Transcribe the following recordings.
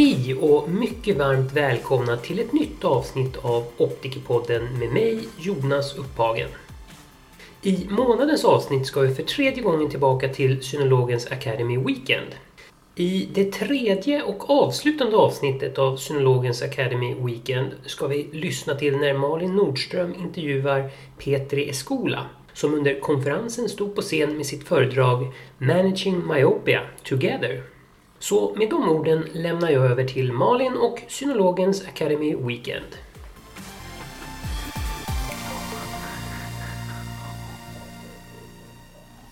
Hej och mycket varmt välkomna till ett nytt avsnitt av Optikerpodden med mig Jonas Upphagen. I månadens avsnitt ska vi för tredje gången tillbaka till Synologens Academy Weekend. I det tredje och avslutande avsnittet av Synologens Academy Weekend ska vi lyssna till när Malin Nordström intervjuar Petri Eskola som under konferensen stod på scen med sitt föredrag Managing Myopia Together. Så med de orden lämnar jag över till Malin och Synologens Academy Weekend.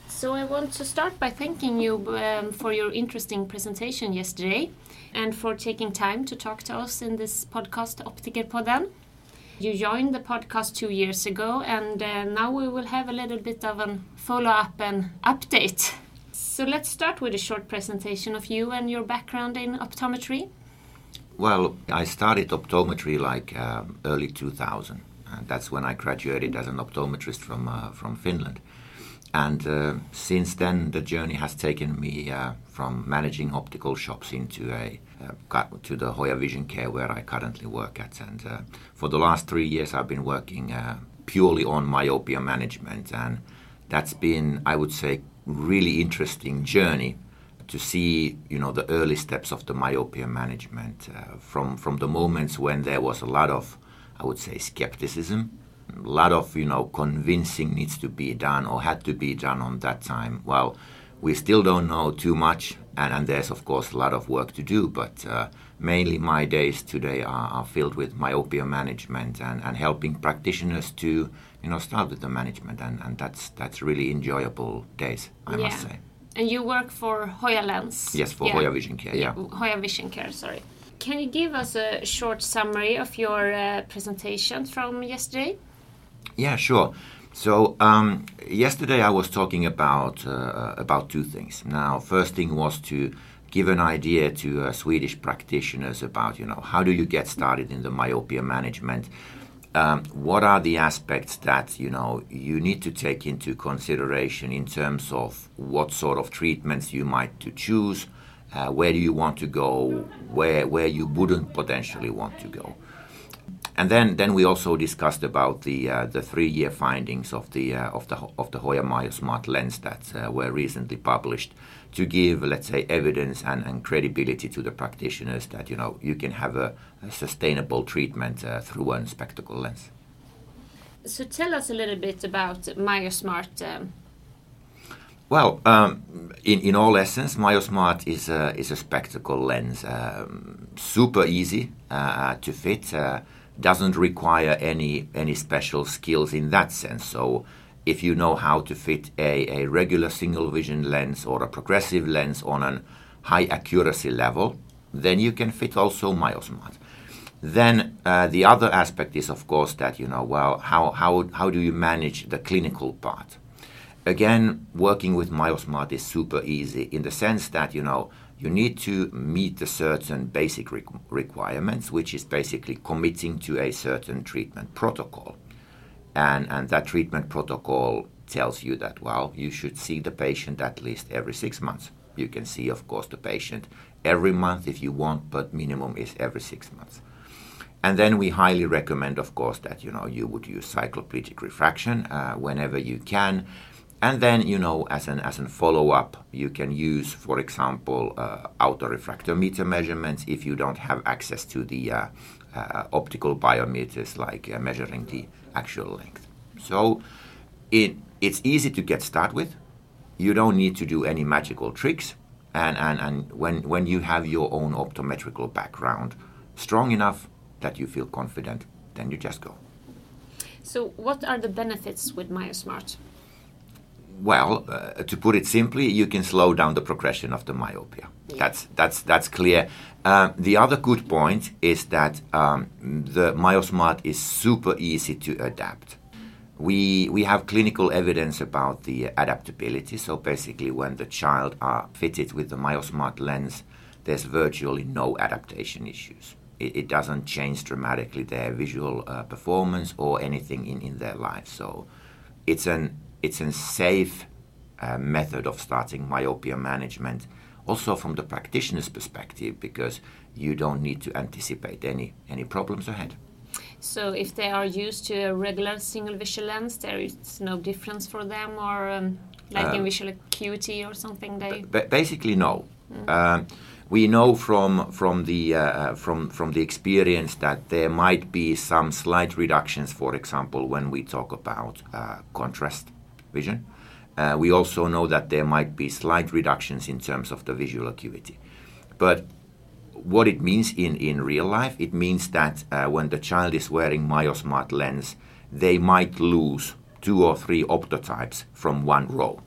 So I want to start by thanking you um, for your interesting presentation yesterday and for taking time to talk to us in this podcast Optikerpodden. You joined the podcast two years ago and uh, now we will have a little bit of a follow-up and update. So let's start with a short presentation of you and your background in optometry. Well, I started optometry like um, early 2000. And that's when I graduated as an optometrist from uh, from Finland. And uh, since then, the journey has taken me uh, from managing optical shops into a uh, to the Hoya Vision Care, where I currently work at. And uh, for the last three years, I've been working uh, purely on myopia management, and that's been, I would say, really interesting journey to see, you know, the early steps of the myopia management uh, from from the moments when there was a lot of, I would say, skepticism a lot of you know convincing needs to be done or had to be done on that time. Well, we still don't know too much, and, and there's of course a lot of work to do. But uh, mainly my days today are, are, filled with myopia management and, and helping practitioners to you know start with the management, and, and that's that's really enjoyable days, I yeah. must say. And you work for Hoya Lens. Yes, for yeah. Hoya Vision Care. Yeah. yeah, Hoya Vision Care. Sorry. Can you give us a short summary of your uh, presentation from yesterday? Yeah, sure. So um, yesterday I was talking about uh, about two things. Now, first thing was to give an idea to uh, Swedish practitioners about you know how do you get started in the myopia management. Um, what are the aspects that you know you need to take into consideration in terms of what sort of treatments you might to choose, uh, where do you want to go, where where you wouldn't potentially want to go. And then, then we also discussed about the uh, the three year findings of the uh, of the of the Hoya MyoSmart lens that uh, were recently published to give, let's say, evidence and, and credibility to the practitioners that you know you can have a, a sustainable treatment uh, through a spectacle lens. So tell us a little bit about MyoSmart. Um. Well, um, in, in all essence, MyoSmart is a, is a spectacle lens, um, super easy uh, to fit uh, doesn't require any any special skills in that sense. So if you know how to fit a, a regular single vision lens or a progressive lens on a high accuracy level, then you can fit also MyoSmart. Then uh, the other aspect is, of course, that you know, well, how how how do you manage the clinical part? Again, working with MyoSmart is super easy in the sense that you know you need to meet the certain basic re- requirements, which is basically committing to a certain treatment protocol. And, and that treatment protocol tells you that, well, you should see the patient at least every six months. You can see, of course, the patient every month if you want, but minimum is every six months. And then we highly recommend, of course, that you know you would use cycloplegic refraction uh, whenever you can, and then, you know, as an as a follow up, you can use, for example, uh, autorefractometer measurements if you don't have access to the uh, uh, optical biometers like uh, measuring the actual length. So, it it's easy to get started with. You don't need to do any magical tricks, and and and when when you have your own optometrical background strong enough that you feel confident, then you just go. So, what are the benefits with MyoSmart? Well, uh, to put it simply, you can slow down the progression of the myopia. Yeah. That's that's that's clear. Uh, the other good point is that um, the MyoSmart is super easy to adapt. We we have clinical evidence about the adaptability. So basically, when the child are fitted with the MyoSmart lens, there's virtually no adaptation issues. It, it doesn't change dramatically their visual uh, performance or anything in, in their life. So it's an it's a safe uh, method of starting myopia management also from the practitioner's perspective, because you don't need to anticipate any, any problems ahead. So if they are used to a regular single vision lens, there is no difference for them, or um, like in Uh, visual acuity or something. They Ba- basically, no. Um, we know from from the uh, from from the experience that there might be some slight reductions. For example, when we talk about uh, contrast vision, uh, we also know that there might be slight reductions in terms of the visual acuity. But what it means in, in real life, it means that uh, when the child is wearing MyoSmart lens, they might lose two or three optotypes from one row.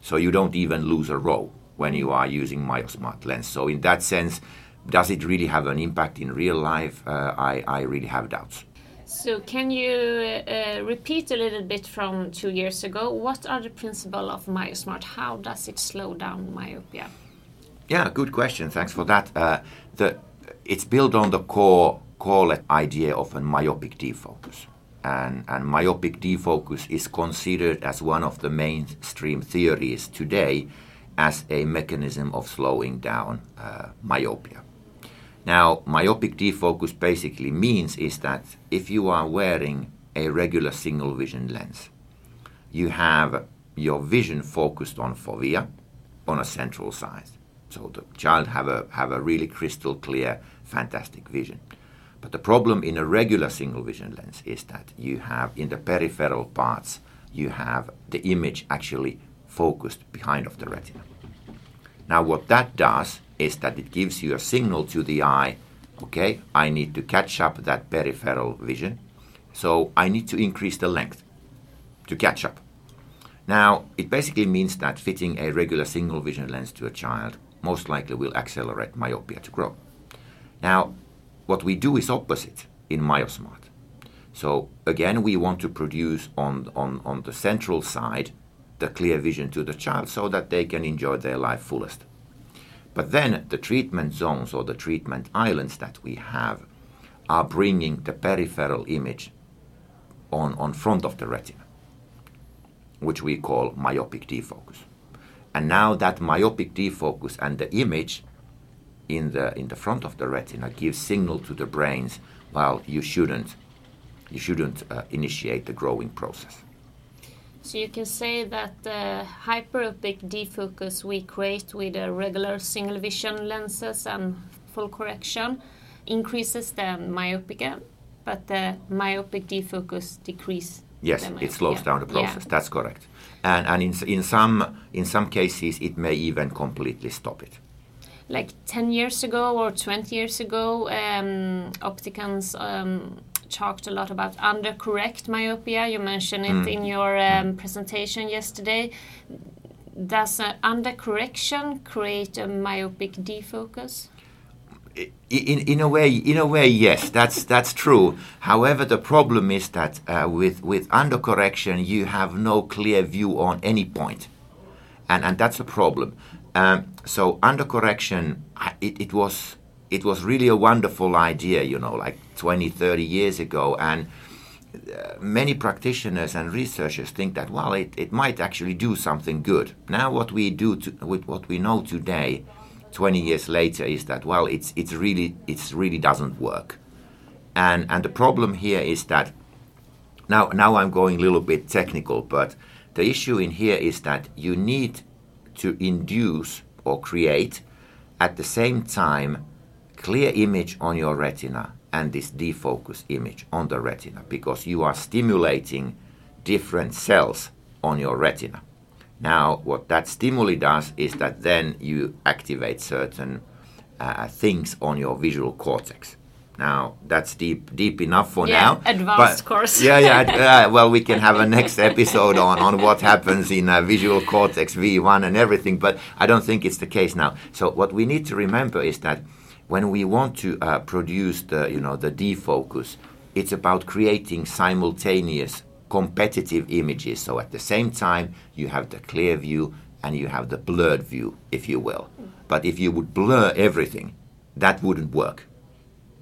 So you don't even lose a row when you are using MyoSmart lens. So in that sense, does it really have an impact in real life? Uh, I, I really have doubts. So can you uh, repeat a little bit from two years ago? What are the principles of MyoSmart? How does it slow down myopia? Yeah, good question. Thanks for that. Uh, the, it's built on the core, core idea of a myopic defocus. And, and myopic defocus is considered as one of the mainstream theories today as a mechanism of slowing down uh, myopia. Now, myopic defocus basically means is that if you are wearing a regular single vision lens, you have your vision focused on fovea on a central side. So the child have a have a really crystal clear, fantastic vision. But the problem in a regular single vision lens is that you have in the peripheral parts you have the image actually focused behind of the retina. Now what that does is that it gives you a signal to the eye, okay, I need to catch up that peripheral vision. So I need to increase the length to catch up. Now, it basically means that fitting a regular single vision lens to a child most likely will accelerate myopia to grow. Now, what we do is opposite in MyoSmart. So again, we want to produce on, on, on the central side the clear vision to the child so that they can enjoy their life fullest. But then the treatment zones or the treatment islands that we have are bringing the peripheral image on, on front of the retina, which we call myopic defocus. And now that myopic defocus and the image in the, in the front of the retina gives signal to the brains, well, you shouldn't, you shouldn't uh, initiate the growing process. So you can say that the hyperopic defocus we create with a regular single vision lenses and full correction increases the myopia, but the myopic defocus decrease. Yes, it slows down the Yeah. process. That's correct. And, and in, in, some, in some cases, it may even completely stop it. Like 10 years ago or 20 years ago, um, opticians um, talked a lot about undercorrect myopia. You mentioned it Mm. in your um, presentation yesterday. Does uh, undercorrection create a myopic defocus? In, in a way, in a way, yes, that's that's true. However, the problem is that uh, with with undercorrection, you have no clear view on any point, and and that's a problem. Um, so undercorrection, it, it was it was really a wonderful idea, you know, like 20, 30 years ago, and uh, many practitioners and researchers think that well, it, it might actually do something good. Now, what we do to, with what we know today, 20 years later, is that well, it's it's really it's really doesn't work, and and the problem here is that now now I'm going a little bit technical, but the issue in here is that you need to induce or create at the same time clear image on your retina and this defocus image on the retina because you are stimulating different cells on your retina. Now, what that stimuli does is that then you activate certain uh, things on your visual cortex. Now, that's deep, deep enough for Yeah, now. advanced but- course. Yeah, yeah. uh, well, we can have a next episode on, on what happens in uh, visual cortex V1 and everything, but I don't think it's the case now. So, what we need to remember is that when we want to uh, produce the, you know, the defocus, it's about creating simultaneous competitive images. So, at the same time, you have the clear view and you have the blurred view, if you will. But if you would blur everything, that wouldn't work.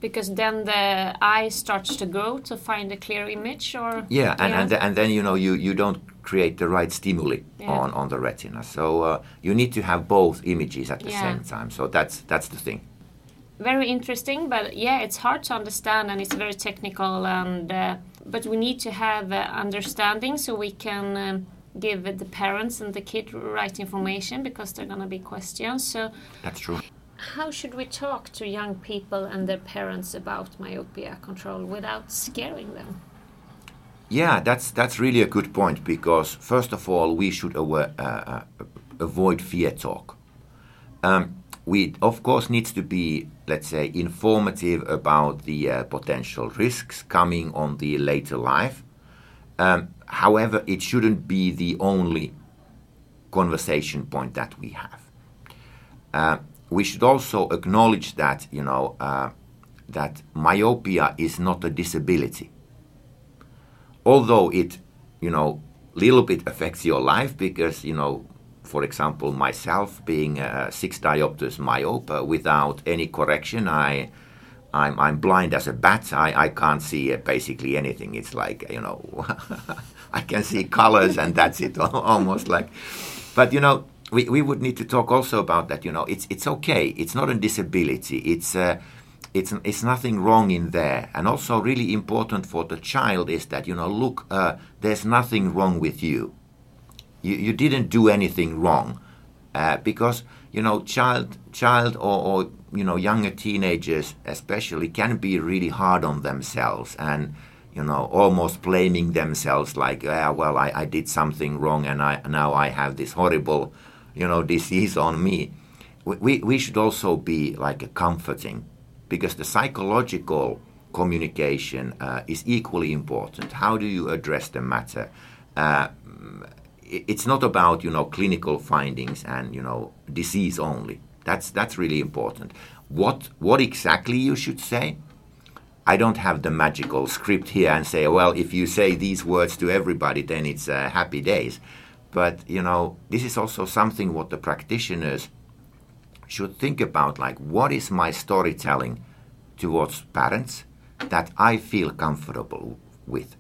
Because then the eye starts to grow to find a clear image, or Yeah, and, and, and then you know you, you don't create the right stimuli Yeah. on, on the retina. So uh, you need to have both images at the Yeah. same time. So that's that's the thing. Very interesting but yeah it's hard to understand and it's very technical and uh, but we need to have uh, understanding so we can um, give the parents and the kid right information because they're going to be questions so That's true. how should we talk to young people and their parents about myopia control without scaring them Yeah, that's that's really a good point because first of all we should uh, uh, avoid fear talk. Um, we of course needs to be let's say informative about the uh, potential risks coming on the later life. Um, however, it shouldn't be the only conversation point that we have. Uh, we should also acknowledge that you know uh, that myopia is not a disability although it you know little bit affects your life because you know for example myself being a six diopters myope uh, without any correction i I'm, I'm blind as a bat. I, I can't see uh, basically anything. It's like you know i can see colors and that's it almost like but you know we, we would need to talk also about that you know it's it's okay. It's not a disability. It's uh, it's it's nothing wrong in there. And also really important for the child is that you know look uh, there's nothing wrong with you you, you didn't do anything wrong uh, because you know child child or, or you know younger teenagers especially can be really hard on themselves and you know almost blaming themselves like ah, well I, I did something wrong and I now I have this horrible you know disease on me we, we, should also be like a comforting because the psychological communication uh, is equally important. How do you address the matter? Uh, it's not about you know clinical findings and you know disease only. That's that's really important. What what exactly you should say? I don't have the magical script here and say, well, if you say these words to everybody, then it's uh, happy days. But you know, this is also something what the practitioners should think about like what is my storytelling towards parents that I feel comfortable with.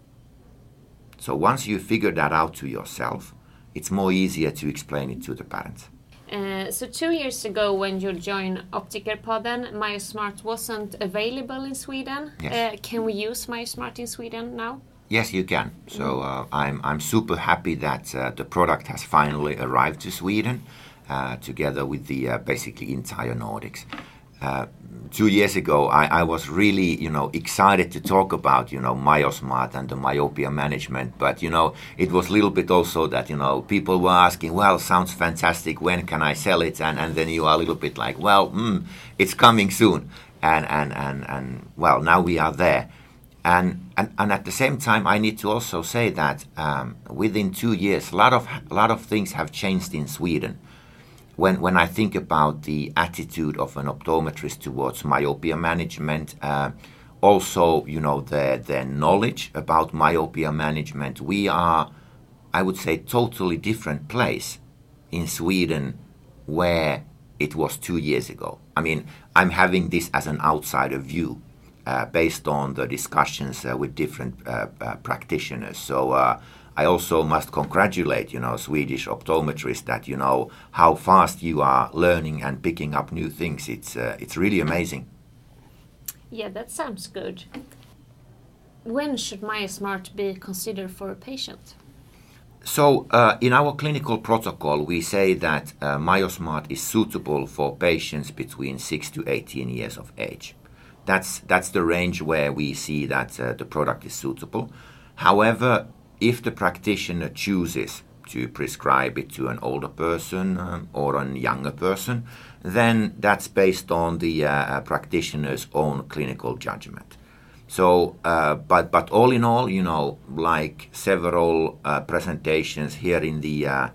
So once you figure that out to yourself, it's more easier to explain it to the parents. Uh, so two years ago, when you joined Optikerpodden, MyoSmart wasn't available in Sweden. Yes. Uh, can we use MyoSmart in Sweden now? Yes, you can. So uh, I'm I'm super happy that uh, the product has finally arrived to Sweden, uh, together with the uh, basically entire Nordics. Uh, two years ago, I, I was really you know excited to talk about you know MyoSmart and the myopia management, but you know it was a little bit also that you know people were asking, well, sounds fantastic. When can I sell it? And and then you are a little bit like, well, mm, it's coming soon. And and and and well, now we are there. And, and, and at the same time, I need to also say that um, within two years, a lot of a lot of things have changed in Sweden. When when I think about the attitude of an optometrist towards myopia management, uh, also you know their their knowledge about myopia management, we are, I would say, totally different place in Sweden where it was two years ago. I mean, I'm having this as an outsider view uh, based on the discussions uh, with different uh, uh, practitioners. So uh, I also must congratulate, you know, Swedish optometrists that you know how fast you are learning and picking up new things. It's uh, it's really amazing. Yeah, that sounds good. When should MyoSmart be considered for a patient? So, uh, in our clinical protocol, we say that uh, MyoSmart is suitable for patients between 6 to 18 years of age. That's, that's the range where we see that uh, the product is suitable. However, if the practitioner chooses to prescribe it to an older person um, or a younger person, then that's based on the uh, practitioner's own clinical judgment. So, uh, but but all in all, you know, like several uh, presentations here in the uh,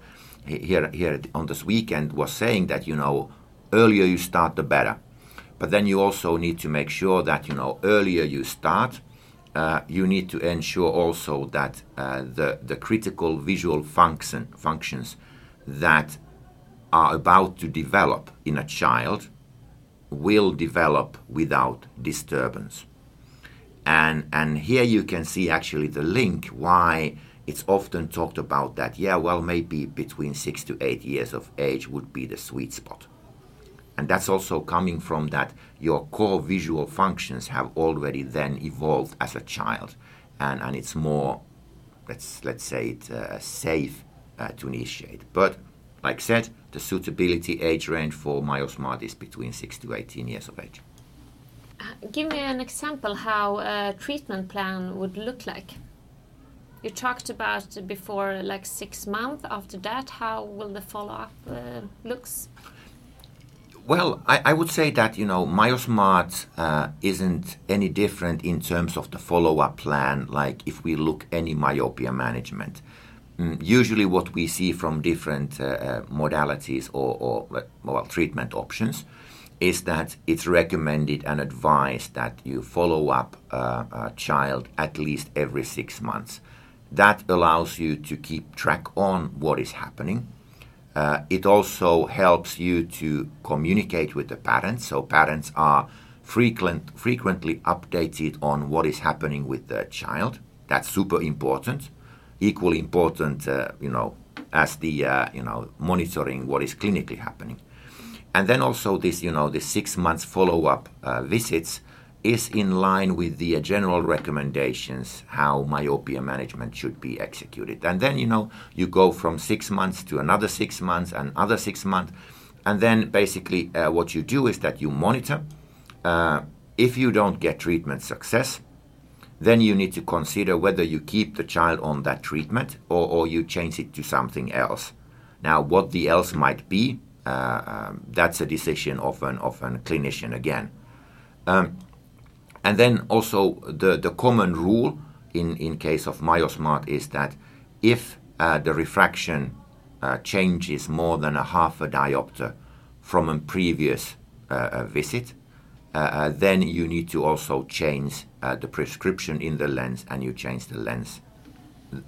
here here on this weekend was saying that you know earlier you start the better, but then you also need to make sure that you know earlier you start, uh, you need to ensure also that uh, the the critical visual function functions that are about to develop in a child will develop without disturbance and and here you can see actually the link why it's often talked about that, yeah, well, maybe between six to eight years of age would be the sweet spot. And that's also coming from that your core visual functions have already then evolved as a child. And, and it's more, let's, let's say it, uh, safe uh, to initiate. But like said, the suitability age range for MyoSmart is between 6 to 18 years of age. Uh, give me an example how a treatment plan would look like. You talked about before like six months. After that, how will the follow up uh, looks? Well, I, I, would say that you know MyoSmart uh, isn't any different in terms of the follow-up plan. Like if we look any myopia management, mm, usually what we see from different uh, uh, modalities or, or well treatment options is that it's recommended and advised that you follow up uh, a child at least every six months. That allows you to keep track on what is happening uh, it also helps you to communicate with the parents, so parents are frequent, frequently updated on what is happening with the child. That's super important. Equally important, uh, you know, as the uh, you know monitoring what is clinically happening, and then also this you know the six months follow up uh, visits is in line with the general recommendations how myopia management should be executed. And then, you know, you go from six months to another six months and other six months. And then basically, uh, what you do is that you monitor. Uh, if you don't get treatment success, then you need to consider whether you keep the child on that treatment or, or you change it to something else. Now, what the else might be, uh, um, that's a decision of an, of a clinician again. Um, and then also the, the common rule in, in case of MyoSmart is that if uh, the refraction uh, changes more than a half a diopter from a previous uh, visit, uh, uh, then you need to also change uh, the prescription in the lens and you change the lens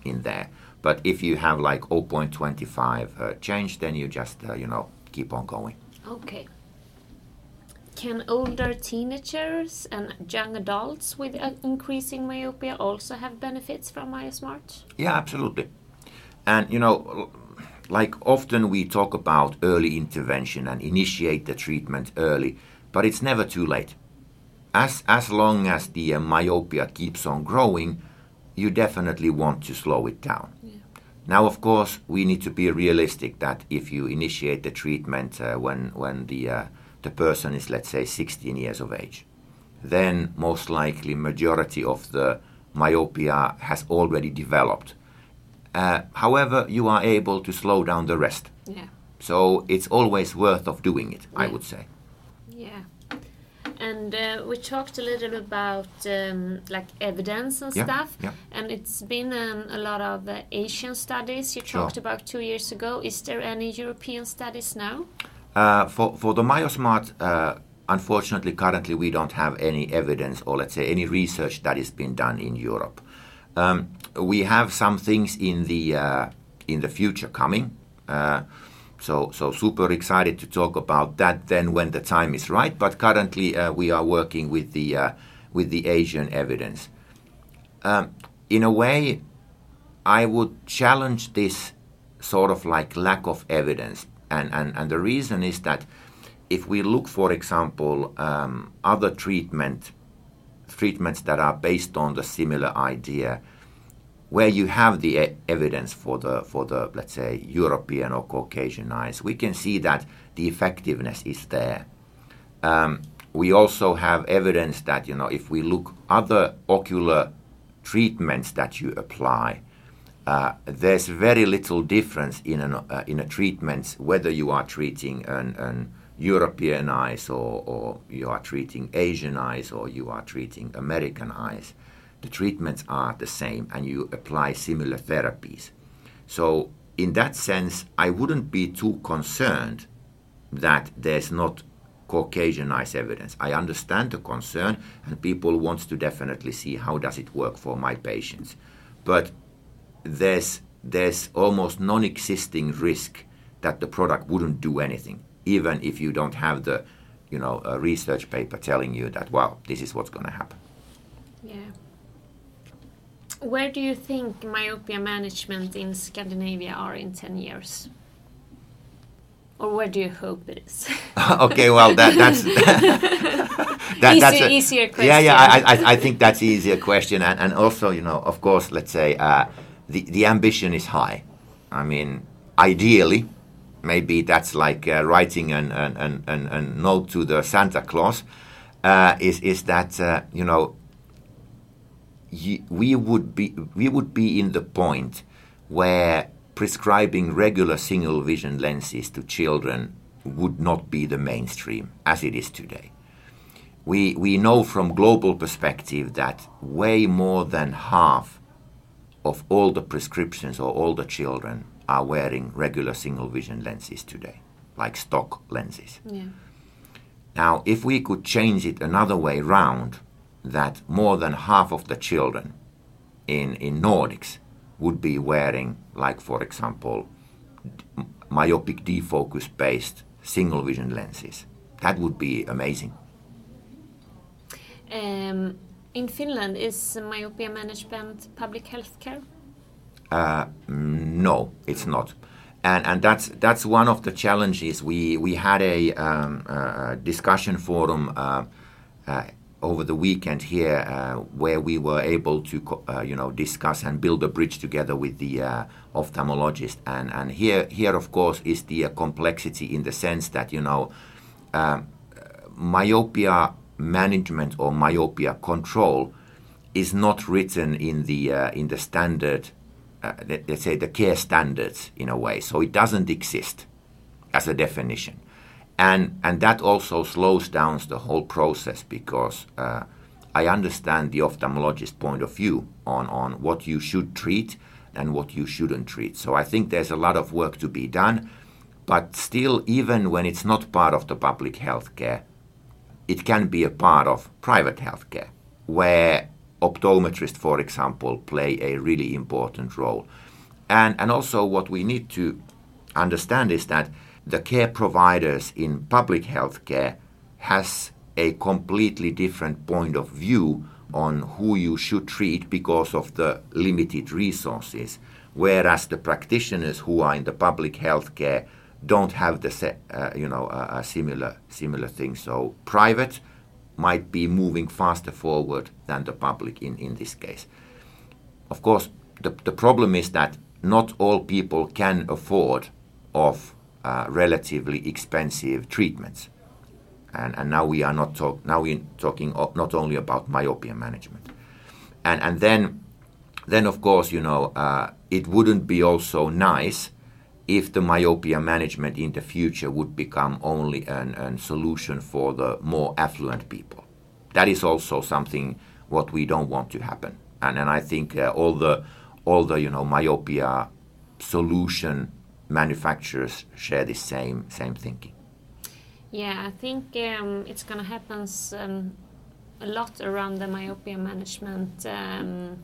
in there. But if you have like 0.25 change, then you just, you know, keep on going. Okay can older teenagers and young adults with increasing myopia also have benefits from MyoSmart? Yeah, absolutely. And you know, like often we talk about early intervention and initiate the treatment early, but it's never too late. As as long as the uh, myopia keeps on growing, you definitely want to slow it down. Yeah. Now, of course, we need to be realistic that if you initiate the treatment uh, when when the uh, the person is let's say 16 years of age. Then most likely majority of the myopia has already developed. Uh, however you are able to slow down the rest. Yeah. So it's always worth of doing it yeah. i would say. Yeah. And uh, we talked a little about um, like evidence and yeah, stuff. yeah. and it's been um, a lot of uh, asian studies. You talked sure. about two years ago. Is there any european studies now uh, for, for the MyoSmart, uh, unfortunately, currently we don't have any evidence or let's say any research that has been done in Europe. Um, we have some things in the uh, in the future coming. Uh, so so super excited to talk about that then when the time is right. But currently uh, we are working with the uh, with the Asian evidence. Um, in a way, I would challenge this sort of like lack of evidence and, and, and the reason is that if we look, for example, um, other treatment treatments that are based on the similar idea, where you have the e- evidence for the for the let's say European or Caucasian eyes, we can see that the effectiveness is there. Um, we also have evidence that you know if we look other ocular treatments that you apply, uh, there's very little difference in, an, uh, in a treatment whether you are treating an, an European eyes or, or, you are treating Asian eyes or you are treating American eyes. The treatments are the same and you apply similar therapies. So, in that sense, I wouldn't be too concerned that there's not Caucasian eyes evidence. I understand the concern and people want to definitely see how does it work for my patients. But there's there's almost non-existing risk that the product wouldn't do anything, even if you don't have the, you know, a research paper telling you that, wow, this is what's going to happen. Yeah. Where do you think myopia management in Scandinavia are in 10 years? Or where do you hope it is? okay, well, that, that's that, Easy- that's a, easier Yeah, yeah, I. I, I think that's easier question, and, and also, you know, of course, let's say uh, the the ambition is high. I mean, ideally, maybe that's like uh, writing an, an, an, an, note to the Santa Claus. Uh, is is that uh, you know we would be we would be in the point where prescribing regular single vision lenses to children would not be the mainstream as it is today. We we know from global perspective that way more than half of all the prescriptions or all the children are wearing regular single vision lenses today, like stock lenses. yeah. Now, if we could change it another way round, that more than half of the children in, in Nordics would be wearing, like for example, myopic defocus based single vision lenses. That would be amazing. Um, in Finland, is myopia management public health care? Uh, no, it's not. And, and that's that's one of the challenges. We we had a, um, discussion forum uh, uh, over the weekend here uh, where we were able to uh, you know discuss and build a bridge together with the uh, ophthalmologist. And and here here of course is the complexity in the sense that you know myopia management or myopia control is not written in the uh, in the standard uh, let, us say the care standards in a way. So it doesn't exist as a definition. And and that also slows down the whole process because uh, I understand the ophthalmologist point of view on on what you should treat and what you shouldn't treat. So I think there's a lot of work to be done but still even when it's not part of the public health care it can be a part of private healthcare, where optometrists, for example, play a really important role. And, and also, what we need to understand is that the care providers in public healthcare has a completely different point of view on who you should treat because of the limited resources, whereas the practitioners who are in the public healthcare don't have the se- uh, you know a, a similar similar thing. So private might be moving faster forward than the public in, in this case. Of course, the, the problem is that not all people can afford of uh, relatively expensive treatments. And, and now we are not talk, now we're talking not only about myopia management. And, and then, then of course, you know, uh, it wouldn't be also nice if the myopia management in the future would become only an, an solution for the more affluent people. That is also something what we don't want to happen. And, and I think uh, all the all the you know myopia solution manufacturers share the same same thinking. Yeah, I think um, it's going to happen um, a lot around the myopia management um,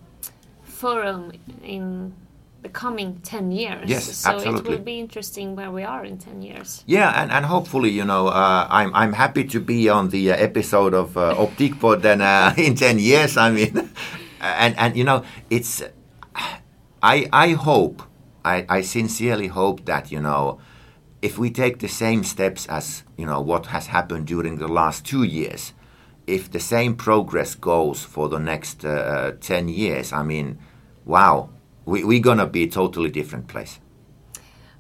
forum in the coming 10 years. Yes, so it will be interesting where we are in 10 years. Yeah, and, and hopefully, you know, uh, I'm I'm happy to be on the uh, episode of uh, Optikerpodden uh, in ten years. I mean, and and you know, it's I I hope I I sincerely hope that you know, if we take the same steps as you know what has happened during the last two years, if the same progress goes for the next uh, ten years, I mean, wow, we we're gonna be a totally different place.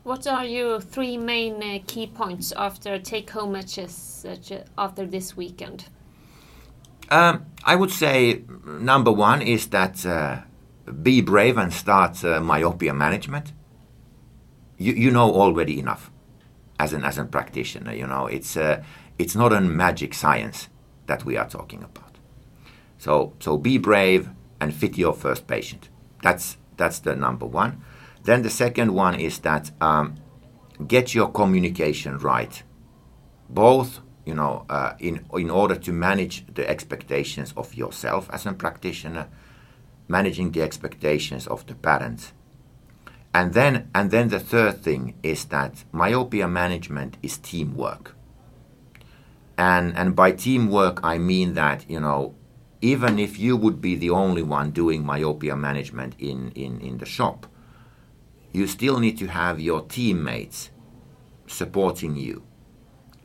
What are your three main uh, key points after take home matches uh, after this weekend? Um, I would say number one is that uh, be brave and start uh, myopia management. You, you know already enough as an as a practitioner. You know it's uh, it's not a magic science that we are talking about. So so be brave and fit your first patient. That's that's the number one. Then the second one is that um, get your communication right. Both you know uh, in in order to manage the expectations of yourself as a practitioner managing the expectations of the parents. And then and then the third thing is that myopia management is teamwork. And and by teamwork i mean that you know even if you would be the only one doing myopia management in, in, in the shop, you still need to have your teammates supporting you.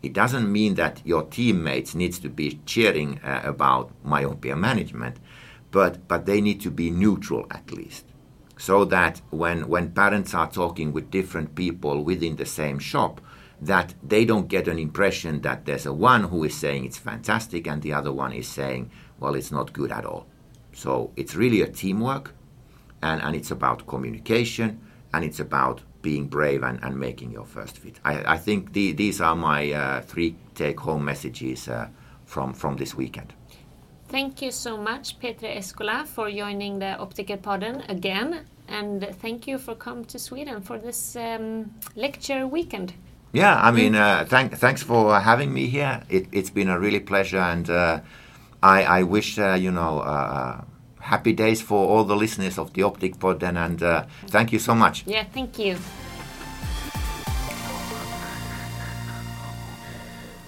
It doesn't mean that your teammates needs to be cheering uh, about myopia management, but, but they need to be neutral at least. So that when, when parents are talking with different people within the same shop, that they don't get an impression that there's a one who is saying it's fantastic and the other one is saying, well, it's not good at all. So it's really a teamwork and, and it's about communication and it's about being brave and, and making your first fit. I, I think the, these are my uh, three take home messages uh, from, from this weekend. Thank you so much, Petri Eskola, for joining the Optikerpodden again. And thank you for coming to Sweden for this um, lecture weekend. Yeah, I mean, uh, thank, thanks for having me here. It, has been a really pleasure, and uh, I, I, wish uh, you know uh, uh, happy days for all the listeners of the Optic Pod, and, and uh, thank you so much. Yeah, thank you.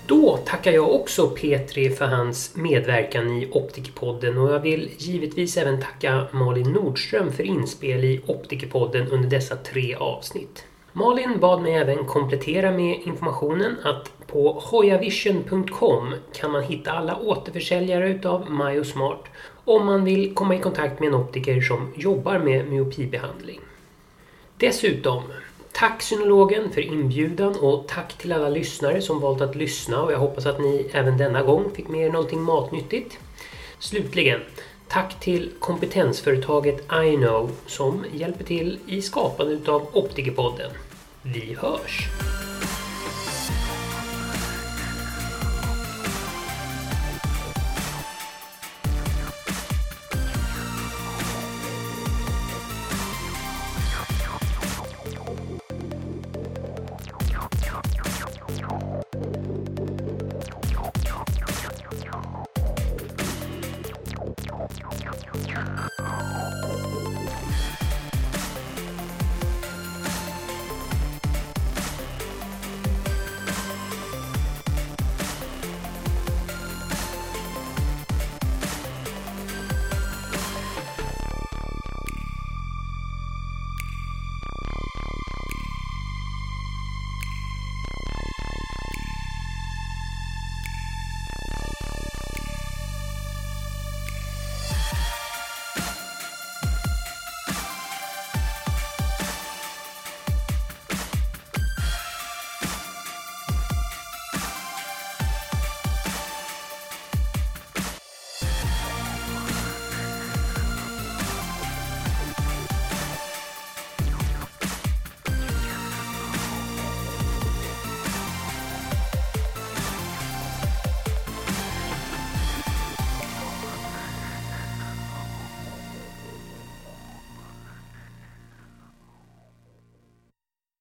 Då tackar jag också Petri för hans medverkan i Optikerpodden och jag vill givetvis även tacka Malin Nordström för inspel i Optikerpodden under dessa tre avsnitt. Malin bad mig även komplettera med informationen att på hojavision.com kan man hitta alla återförsäljare utav Myosmart om man vill komma i kontakt med en optiker som jobbar med myopibehandling. Dessutom, tack Synologen för inbjudan och tack till alla lyssnare som valt att lyssna och jag hoppas att ni även denna gång fick med er någonting matnyttigt. Slutligen, Tack till kompetensföretaget iKnow som hjälper till i skapandet av Optikerpodden. Vi hörs!